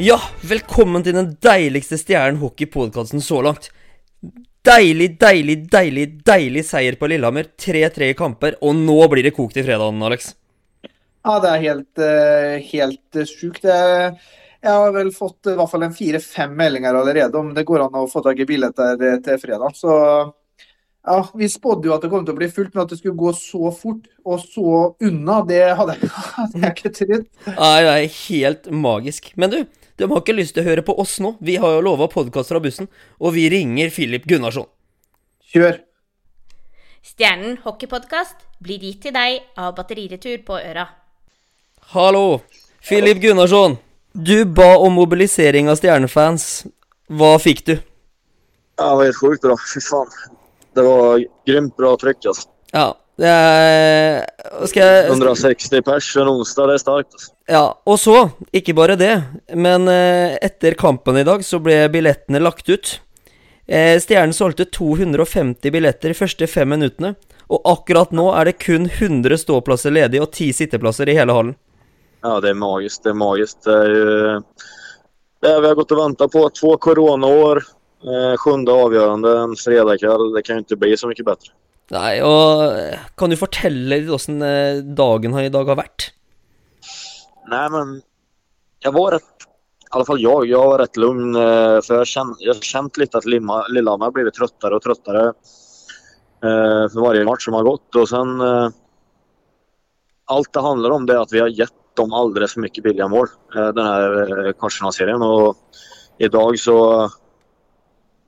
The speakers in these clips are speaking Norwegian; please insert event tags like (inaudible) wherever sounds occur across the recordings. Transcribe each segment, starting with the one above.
Ja, velkommen til den deiligste stjernen hockey-podkasten så langt. Deilig, deilig, deilig, deilig seier på Lillehammer. 3-3 i kamper, og nå blir det kokt i fredagen, Alex. Ja, det er helt, eh, helt sjukt. Jeg jeg har vel fått i hvert fall en fire-fem meldinger allerede om det går an å få tak i billetter til fredag. Så ja, vi spådde jo at det kom til å bli fullt, men at det skulle gå så fort og så unna, det hadde jeg, (laughs) hadde jeg ikke trodd. Nei, det er helt magisk. Men du, de har ikke lyst til å høre på oss nå. Vi har jo lova podkast fra bussen, og vi ringer Filip Gunnarsson. Kjør. Stjernen hockeypodkast blir gitt til deg av Batteriretur på Øra. Hallo, Filip Gunnarsson. Du ba om mobilisering av stjernefans. Hva fikk du? Ja, det var helt sjukt bra. Fy faen. Det var grymt bra trykk. Altså. Ja, det er Skal jeg 160 pers en onsdag, det er sterkt. Altså. Ja, og så, ikke bare det, men eh, etter kampen i dag så ble billettene lagt ut. Eh, Stjernen solgte 250 billetter de første fem minuttene, og akkurat nå er det kun 100 ståplasser ledig og 10 sitteplasser i hele hallen. Ja, det er magisk. Det er magisk. Det er jo det vi har gått og venta på. To koronaår. Sjuende sjunde avgjørende en fredagskveld. Det kan jo ikke bli så mye bedre. Nei, og eh, kan du fortelle litt åssen eh, dagen i dag har vært? Nei, men jeg var rett I alle fall jeg. Jeg var rett lugn. eh, For jeg har kjent litt at Lillehammer har trøttere og trøttere eh, for hver match som har gått. Og sen eh, Alt det handler om, det er at vi har gitt dem aldri så mye billige mål eh, denne kvartsfinalserien. Og i dag så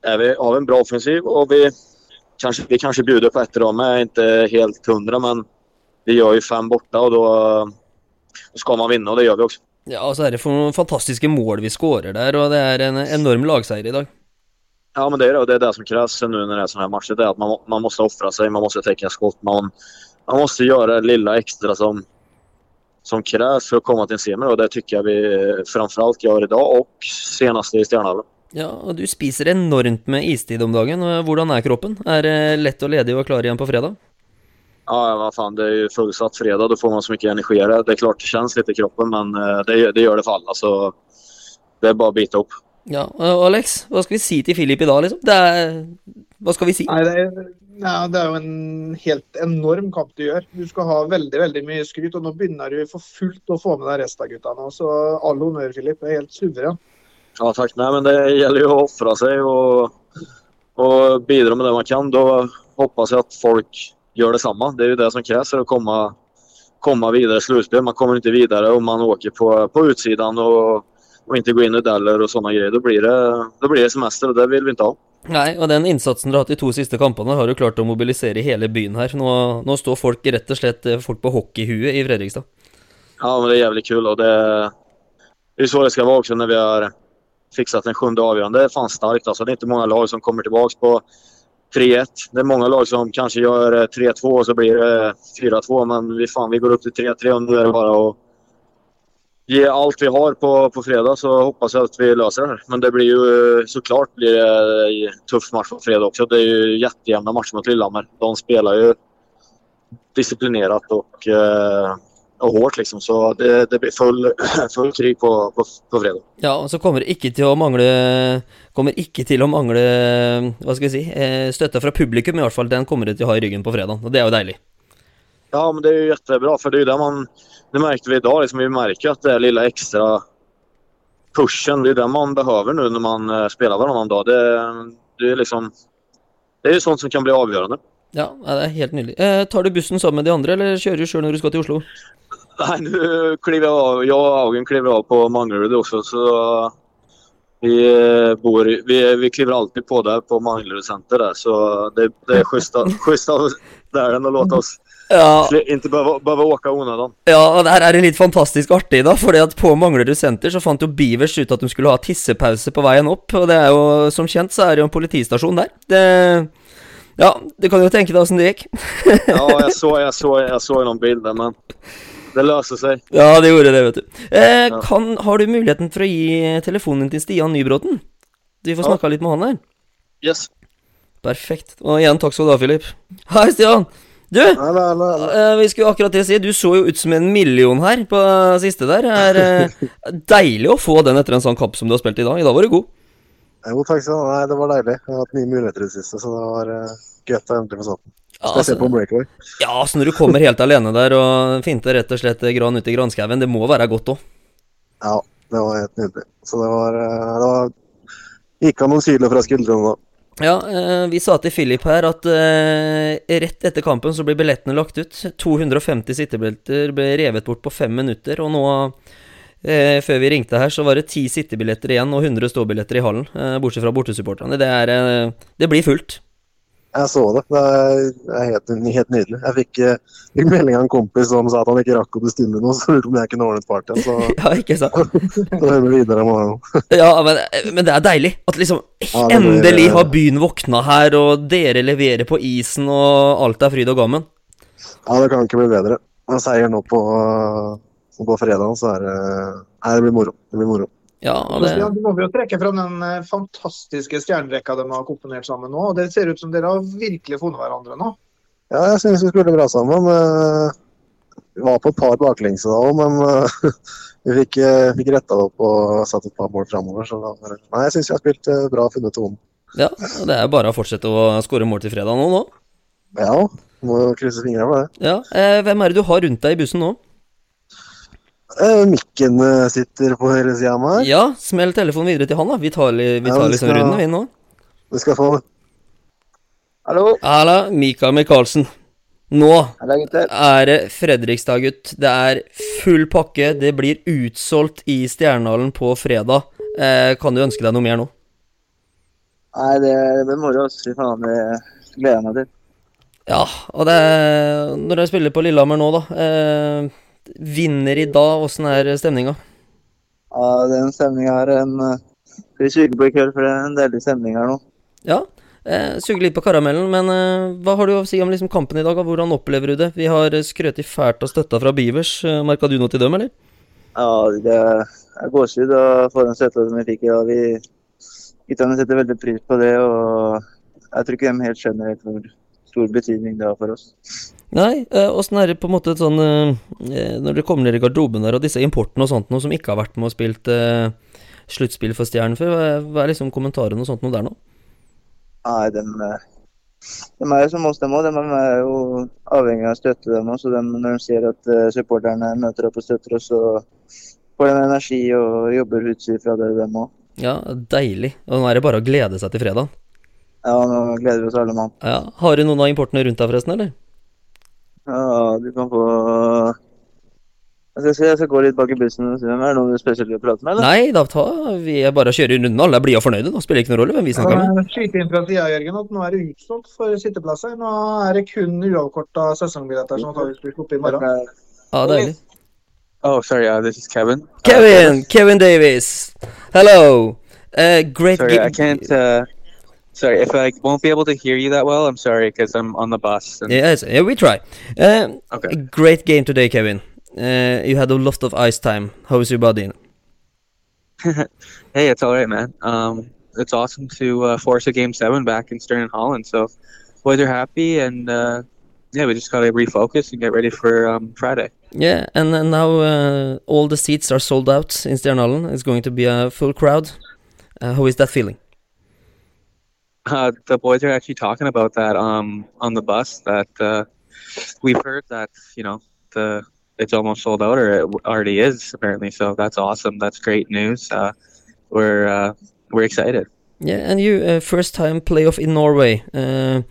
er vi, har vi en bra offensiv, og vi kanskje, vi kanskje bjuder på ett ram. Jeg inte helt hundre, men vi gjør jo fem borte, og da skal man vinne, og det gjør vi også. Ja, og så er det for noen fantastiske mål vi skårer der, og det er en enorm lagseier i dag. Ja, men det är det. Och det är det som krävs nu när det är sådana här matcher. Det är att man, man måste offra sig, man måste täcka skott. Man, man måste göra det lilla extra som, som krävs för att komma till en semi. Och det tycker jag vi framförallt gör idag och senast i Stjärnhallen. Ja, og du spiser enormt med istid om dagen. Hvordan er kroppen? Er det lett og ledig og klar igjen på fredag? Ja, hva faen. det er jo fullsatt fredag. Da får man så mye energi. Det er klart det kjennes litt i kroppen, men eh, det, det gjør det for alle. Så det er bare å bite opp. Ja, og Alex, hva skal vi si til Filip i dag, liksom? Det er Hva skal vi si? Nei, det er, ja, det er jo en helt enorm kamp du gjør. Du skal ha veldig veldig mye skryt, og nå begynner du for fullt å få med deg resten av gutta nå. Så all honnør, Filip. Det er helt suveren. Ja, takk. Nei, men det gjelder jo å ofre seg og, og, bidra med det man kan. Da hoppas jeg at folk gjør det samme. Det er jo det som kreves for å komme, komme videre i slutspel. Man kommer ikke videre om man åker på, på utsiden og, og ikke går inn i deler og sånne greier. Da blir, det, da blir det semester og det vil vi ikke ha. Nei, og den innsatsen dere har hatt de to siste kampene, har jo klart å mobilisere hele byen her. Nå, nå står folk rett og slett eh, folk på hockeyhuet i Fredrikstad. Ja, men det er jævlig kul og det, er så det skal være også når vi har fixat en sjunde avgörande. Det är fan starkt alltså. Det är inte många lag som kommer tillbaka på 3-1. Det är många lag som kanske gör eh, 3-2 och så blir det 4-2. Men vi, fan, vi går upp till 3-3 och nu är det bara att ge allt vi har på, på fredag så hoppas jag att vi löser det här. Men det blir ju eh, såklart blir det tuff match på fredag också. Det är ju jättejämna matcher mot Lillehammer. De spelar ju disciplinerat och eh, og hårdt, liksom. Så det, det blir full, (clears throat) full krig på, på, på fredag. Ja, og så kommer det ikke til å mangle Kommer ikke til å mangle Hva skal vi si Støtta Støtte fra publikum, i hvert fall. Den kommer det til å ha i ryggen på fredag. Og det er jo deilig. Ja, men det er jo kjempebra, for det er jo det man... Det märkte vi idag, liksom, vi merker at det lille ekstra extra pushen, det er det man behøver nå når man spiller hverandre dag. Det, det er liksom... Det er jo sånt som kan bli avgjørende. Ja, ja, det er helt nydelig. Eh, tar du bussen sammen med de andre, eller kjører du sjøl når du skal til Oslo? Nej, nu kliver jag. Jag och Augen kliver av på Manglerud också. Så vi, eh, bor, vi, vi kliver alltid på där på Manglerud Center där. Så det, det är schysst av, där att låta oss Ja, ikke inte åke behöva åka ja, og der er det litt fantastisk artig, da. fordi at på Manglerud senter så fant jo Beavers ut at de skulle ha tissepause på veien opp. Og det er jo, som kjent, så er det jo en politistasjon der. Det Ja, du kan jo tenke deg åssen det gikk. Ja, jeg (laughs) så, jeg, så, jeg så noen bilder, men det løser seg. Ja, det gjorde det, vet du. Eh, kan, har du muligheten for å gi telefonen til Stian Nybråten? Vi får snakka litt med han her. Yes. Perfekt. Og igjen takk skal du ha, Filip. Hei, Stian. Du, Nei, nei, nei, eh, vi skulle akkurat det si, du så jo ut som en million her på siste der. Det er eh, (laughs) deilig å få den etter en sånn kamp som du har spilt i dag. I dag var du god. Jo, takk skal du ha. Nei, det var deilig. Jeg har hatt mye muligheter i det siste, så det var uh, gøtt å endelig få satt den. Ja, altså, på breakaway. ja, altså når du kommer helt alene der og finter rett og slett gran ut i granskauen, det må være godt òg. Ja, det var helt nydelig. Så det var, eh, det var Gikk av noen syler fra skuldrene da. Ja, eh, vi sa til Philip her at eh, rett etter kampen så blir billettene lagt ut. 250 sittebilletter ble revet bort på fem minutter, og nå eh, før vi ringte her, så var det ti sittebilletter igjen og 100 ståbilletter i hallen, eh, bortsett fra bortesupporterne. Det, er, eh, det blir fullt. Jeg så det. Det er, er helt, helt nydelig. Jeg fikk, eh, fikk melding av en kompis som sa at han ikke rakk å bestille noe, (laughs) så lurte om jeg kunne ordne et party. Så (laughs) Ja, ikke sant? (laughs) så hører vi videre om morgenen. Ja, men, men det er deilig at liksom Ja, endelig har byen våkna her, og dere leverer på isen, og alt er fryd og gammen. Ja, det kan ikke bli bedre. Seier nå på, på fredag, så er Nei, det blir moro. Det blir moro. Ja, Så det, Stian, må vi jo trekke fram den eh, fantastiske stjernerekka de har komponert sammen nå. og Det ser ut som dere har virkelig funnet hverandre nå. Ja, jeg synes vi spilte bra sammen. Eh, Vi var på et par baklengs da òg, men (laughs) eh, vi fikk, fikk retta det opp og satt et par mål framover. Så var Nei, jeg syns vi har spilt bra bra, funnet tonen. ja, det er bare å fortsette å skåre mål til fredag nå, nå. Ja, må jo krysse fingrene for det. Ja, eh, Hvem er det du har rundt deg i bussen nå? Eh, Mikken eh, sitter på høyre sida av meg. Ja, smell telefonen videre til han, da. Vi tar, vi Ja, tar vi liksom skal- runden, vi nå. Vi skal få Hallo, Halla, Mikael Michaelsen. Nå er det Fredrikstad, gutt. Det er full pakke. Det blir utsolgt i Stjernehallen på fredag. Eh, kan du ønske deg noe mer nå? Nei, det, det blir moro. Fy faen, det gleder jeg meg til. Ja, og det er Når dere spiller på Lillehammer nå, da. Eh, vinner i dag, åssen er stemninga? Ja, den stemninga her en, eh, skal vi suge på i kveld, for det er en deilig stemning her nå. Ja. Eh, Suger litt på karamellen, men eh, hva har du å si om liksom kampen i dag? og Hvordan opplever du det? Vi har skrøt i fælt og støtta fra Beavers. Eh, Merka du noe til dem, eller? Ja, det er gåsehud få den støtta som vi fikk i dag. Vi guttene setter veldig pris på det, og jeg tror ikke de helt skjønner helt hvor stor betydning det har for oss. Nei, eh, åssen er det på en måte sånn eh, eh, Når dere kommer ned i garderoben der, og disse importene og sånt noe som ikke har vært med og spilt eh, sluttspill for Stjernen før, hva er- liksom kommentarene og sånt noe der nå? Nei, de, de er jo som oss, dem òg. De er jo avhengig av å støtte, dem òg. Så de, når de ser at supporterne møter opp og støtter oss, så får de energi og jobber utsifra det, dem òg. Ja, deilig. Og nå er det bare å glede seg til fredag. Ja, nå gleder vi oss alle mann. Ja, Har du noen av importene rundt deg, forresten, eller? Ja, du kan få Jeg skal se, jeg skal gå litt bak i bussen og se hvem er det noe spesielt å prate med, eller? Nei, da ta Vi er bare å kjøre runden. Alle er blide og fornøyde. Da spiller ikke noen rolle hvem vi snakker med. Skyte inn fra sida, Jørgen, at nå er det utsolgt for sitteplasser. Nå er det kun uavkorta sesongbilletter som antakeligvis blir sluppet i morgen. Ja, deilig. Oh, sorry. Uh, this is Kevin. Uh, Kevin! Kevin Davies! Hello! Uh, great sorry, I can't. Uh, sorry, if I won't be able to hear you that well, I'm sorry because I'm on the bus. And, Yes, yeah, we try. Uh, Okay. Great game today, Kevin. Uh, you had a lot of ice time. How is your body? (laughs) Hey, it's all right, man. Um, it's awesome to uh, force a game seven back in Stern and Holland. So, boys are happy, and uh, yeah, we just gotta refocus and get ready for um, Friday. Yeah, and, now uh, all the seats are sold out in Stjernhallen. It's going to be a full crowd. Uh, how is that feeling? Uh, the boys are actually talking about that um, on the bus. That uh, we've heard that you know the it's almost sold out, or it already is apparently. So that's awesome. That's great news. Uh, we're uh, we're excited. Yeah, and you uh, first time playoff in Norway. Uh,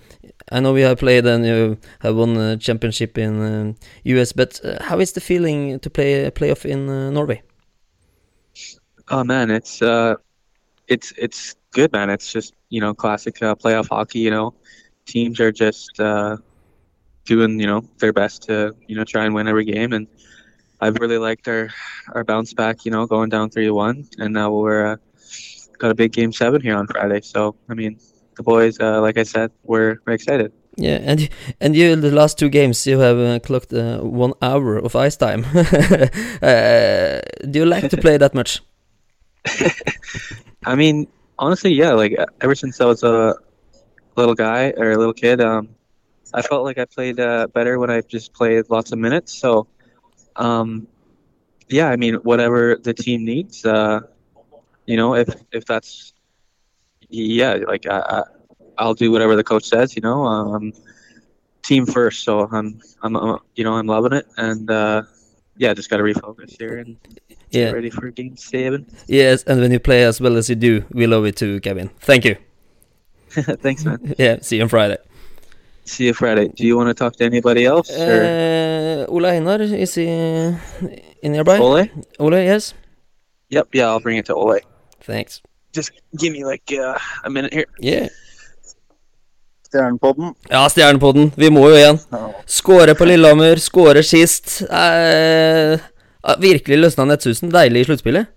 I know we have played and you have won a championship in um, US, but uh, how is the feeling to play a playoff in uh, Norway? Oh man, it's uh, it's it's good, man. It's just you know classic uh, playoff hockey. You know, teams are just uh, doing you know their best to you know try and win every game, and I've really liked our our bounce back. You know, going down three to one, and now we're uh, got a big game seven here on Friday. So I mean, the boys, uh, like I said, we're, we're excited. Yeah, and you- and you the last two games you have uh, clocked uh, one hour of ice time. (laughs) uh, do you like to play that much? (laughs) I mean, honestly, yeah. Like ever since I was a little guy or a little kid, um, I felt like I played uh, better when I just played lots of minutes. So, um, yeah, I mean, whatever the team needs, uh, you know, if if that's yeah, like I, I I'll do whatever the coach says. You know, um, team first. So I'm I'm uh, you know I'm loving it, and uh, yeah, just got to refocus here and Yeah. ready for game seven. Yes, and when you play as well as you do, we love it too, Kevin. Thank you. (laughs) Thanks, man. (laughs) Yeah, see you on Friday. See you Friday. Do you want to talk to anybody else? Or Uh, Ole Einar, is he in nearby? Ole? Ole, yes. Yep. Yeah, I'll bring it to Ole. Thanks. Just give me like uh, a minute here. Yeah. Stjernepodden. Ja, Stjernepodden. Vi må jo igjen. Skåre på Lillehammer, skåre sist. Eh, virkelig løsna nettsusen. Deilig i sluttspillet.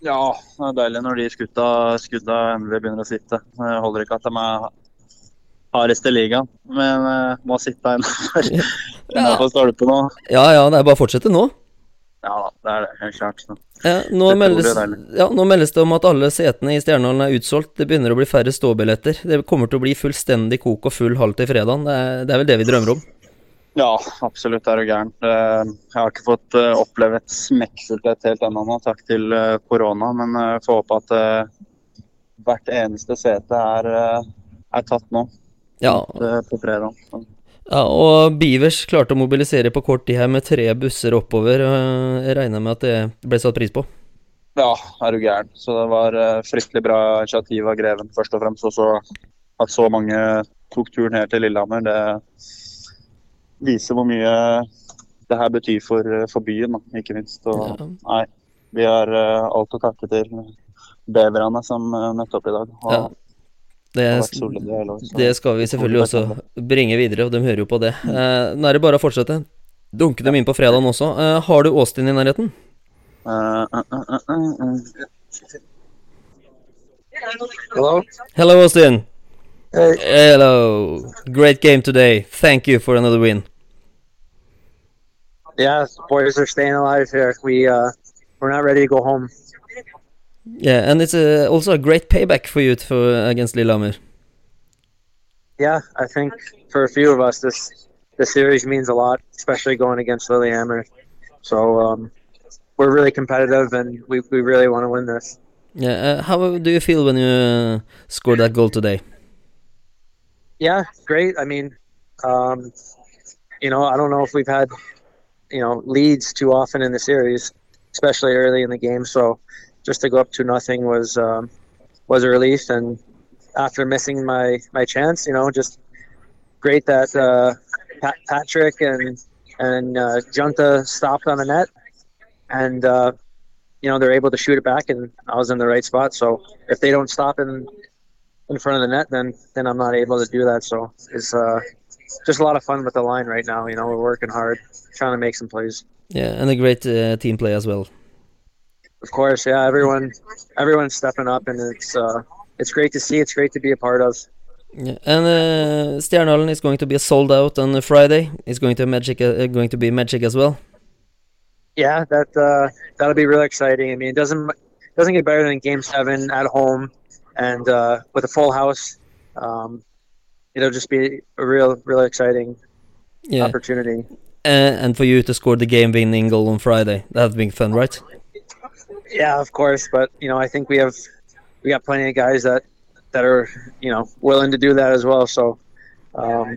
Ja, det er deilig når de skutta, skudda endelig begynner å sitte. Det holder ikke at de er hardest i ligaen, men uh, må sitte innafor Ja. (laughs) stolpen nå. Ja ja, det er bare å fortsette nå. Ja da, det er det. Helt klart. Så. Ja, nå, meldes, ja, nå meldes det om at alle setene i Stjernehallen er utsolgt. Det begynner å bli færre ståbilletter. Det kommer til å bli fullstendig kok og full hall til fredagen. Det er, det er vel det vi drømmer om. Ja, absolutt er du gæren. Jeg har ikke fått eh, oppleve et smekkfullt et helt ennå nå, takk til eh, korona. Men jeg får håpe at eh, hvert eneste sete er, eh, er tatt nå Ja, eh, på fredag. Ja, og Bivers klarte å mobilisere på kort tid her med tre busser oppover. Jeg regner med at det ble satt pris på. Ja, er du gæren. Så det var eh, fryktelig bra initiativ av Greven, først og fremst. Og så at så mange tok turen her til Lillehammer, det viser hvor mye det her betyr for, eh, for byen, ikke minst. Og Ja. nei, vi har eh, alt å takke til beverne som uh, møtte opp i dag. Og Ja. Det, år, det skal vi selvfølgelig også bringe videre, og de hører jo på det. Eh, nå er det bare å fortsette. Dunke dem inn på fredagen også. Eh, har du Austin i nærheten? Eh, eh, eh, eh, eh. Hello? Hello, Austin. Hey. Hello. Great game today. Thank you for another win. Yeah, boys are staying alive here. We uh, we're not ready to go home. Yeah, and it's uh, also a great payback for you for, against Lillehammer. Yeah, I think for a few of us, this this series means a lot, especially going against Lillehammer. So um, we're really competitive, and we we really want to win this. Yeah, uh, how do you feel when you uh, scored that goal today? Yeah, great. I mean, um, you know, I don't know if we've had you know leads too often in the series, especially early in the game. So just to go up to nothing was um, was a relief, and after missing my my chance, you know, just great that uh, Pat- Patrick and and uh, Junta stopped on the net, and uh, you know they're able to shoot it back, and I was in the right spot. So if they don't stop in in front of the net, then then I'm not able to do that. So it's uh, just a lot of fun with the line right now. You know, we're working hard, trying to make some plays. Yeah, and a great uh, team play as well. Of course, yeah, everyone everyone's stepping up, and it's uh, it's great to see. It's great to be a part of. Yeah. And uh, Stjernehallen is going to be sold out on uh, Friday. It's going to magic, uh, going to be magic as well. Yeah, that uh, that'll be really exciting. I mean, it doesn't doesn't get better than Game Seven at home, and uh, with a full house. Um, it'll just be a real, really exciting Yeah, opportunity. uh, and for you to score the game-winning goal on Friday, that's been fun, right? Yeah, of course, but you know, I think we have we got plenty of guys that that are you know willing to do that as well. So um,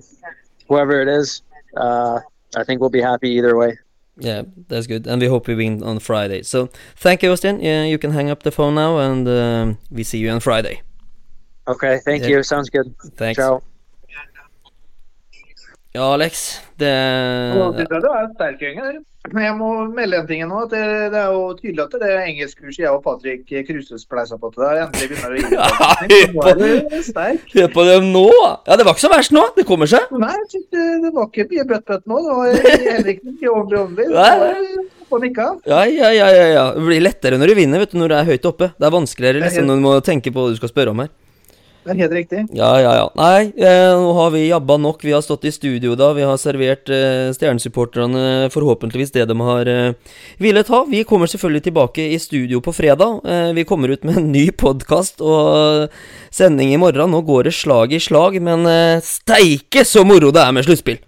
whoever it is, uh, I think we'll be happy either way. Yeah, that's good, and we hope we win on Friday. So thank you, Austin. Yeah, you can hang up the phone now, and um, we see you on Friday. Okay, thank Yeah. you. Sounds good. Thanks. Ciao. Ja, Alex, det Og det, det er en sterk gjeng her. Men jeg må melde en ting nå. at Det, det er jo tydelig at det er engelskkurset jeg og Patrick Kruse spleisa på til der, endelig begynner å gi det. Hør på dem nå! Ja, det var ikke så verst nå. Det kommer seg. Nei, det, det var ikke mye bøtt-bøtt nå. Det var heller ikke mye ordentlig Nei. ordentlig. På nikka. Ja, ja, ja, ja, ja. Det blir lettere når du vinner, vet du, når du er høyt oppe. Det er vanskeligere liksom når du må tenke på hva du skal spørre om her. Det er helt riktig. Ja, ja, ja. Nei, eh, nå har vi jabba nok. Vi har stått i studio da. Vi har servert eh, stjernesupporterne forhåpentligvis det de har eh, villet ha. Vi kommer selvfølgelig tilbake i studio på fredag. Eh, vi kommer ut med en ny podkast og sending i morgen. Nå går det slag i slag, men steike så moro det er med sluttspill!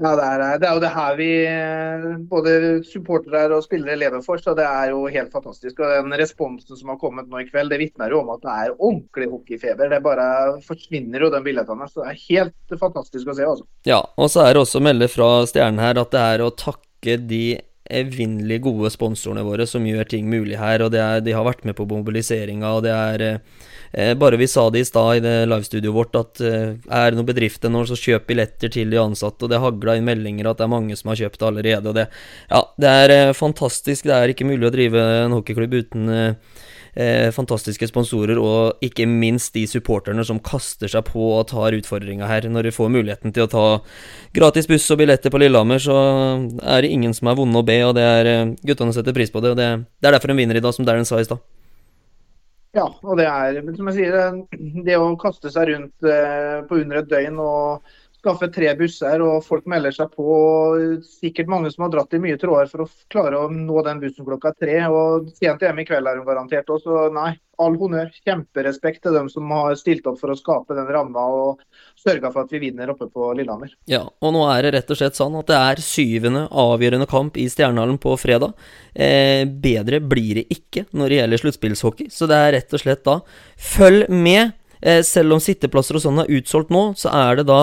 Ja, det er, det er jo det her vi eh, både supportere og spillere lever for, så det er jo helt fantastisk. Og den responsen som har kommet nå i kveld, det vitner jo om at det er ordentlig hockeyfeber. Det bare forsvinner jo den billettene. Så det er helt fantastisk å se, altså. Ja, og så er det også å melde fra Stjernen her at det er å takke de evinnelig gode sponsorene våre som gjør ting mulig her. Og er, de har vært med på mobiliseringa, og det er eh, Bare vi sa det i stad i det livestudioet vårt, at eh, er det noen bedrifter nå, så kjøp billetter til de ansatte. Og det hagla inn meldinger at det er mange som har kjøpt allerede. Og det, ja, det er eh, fantastisk. Det er ikke mulig å drive en hockeyklubb uten eh, eh, fantastiske sponsorer, og ikke minst de supporterne som kaster seg på og tar utfordringa her. Når de får muligheten til å ta gratis buss og billetter på Lillehammer, så er det ingen som er vonde å be, og det er eh, guttene setter pris på det. Og det, det er derfor de vinner i dag, som Darren sa i stad. Ja, og det er som jeg sier, det, å kaste seg rundt eh, på under et døgn og skaffe tre busser, og folk melder seg på. og Sikkert mange som har dratt i mye tråder for å klare å nå den bussen klokka tre. og Sent hjemme i kveld er hun garantert òg, så nei, all honnør. Kjemperespekt til dem som har stilt opp for å skape den ramma og sørga for at vi vinner oppe på Lillehammer. Ja, og nå er det rett og slett sånn at det er syvende avgjørende kamp i Stjernehallen på fredag. Eh, bedre blir det ikke når det gjelder sluttspillshockey, så det er rett og slett da følg med. Eh, selv om sitteplasser og sånn er utsolgt nå, så er det da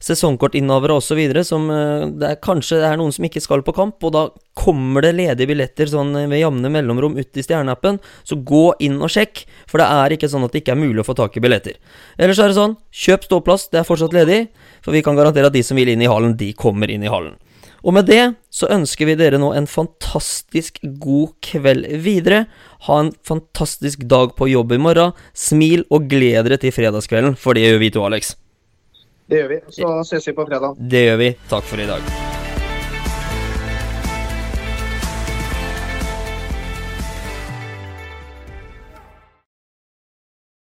sesongkortinnehavere osv. som eh, det er, Kanskje det er noen som ikke skal på kamp, og da kommer det ledige billetter sånn ved jevne mellomrom ut i Stjerneappen. Så gå inn og sjekk, for det er ikke sånn at det ikke er mulig å få tak i billetter. Ellers er det sånn, kjøp ståplass, det er fortsatt ledig, for vi kan garantere at de som vil inn i hallen, de kommer inn i hallen. Og med det så ønsker vi dere nå en fantastisk god kveld videre. Ha en fantastisk dag på jobb i morgen. Smil og gled dere til fredagskvelden, for det gjør vi to, Alex. Det gjør vi. Så ses vi på fredag. Det gjør vi. Takk for i dag.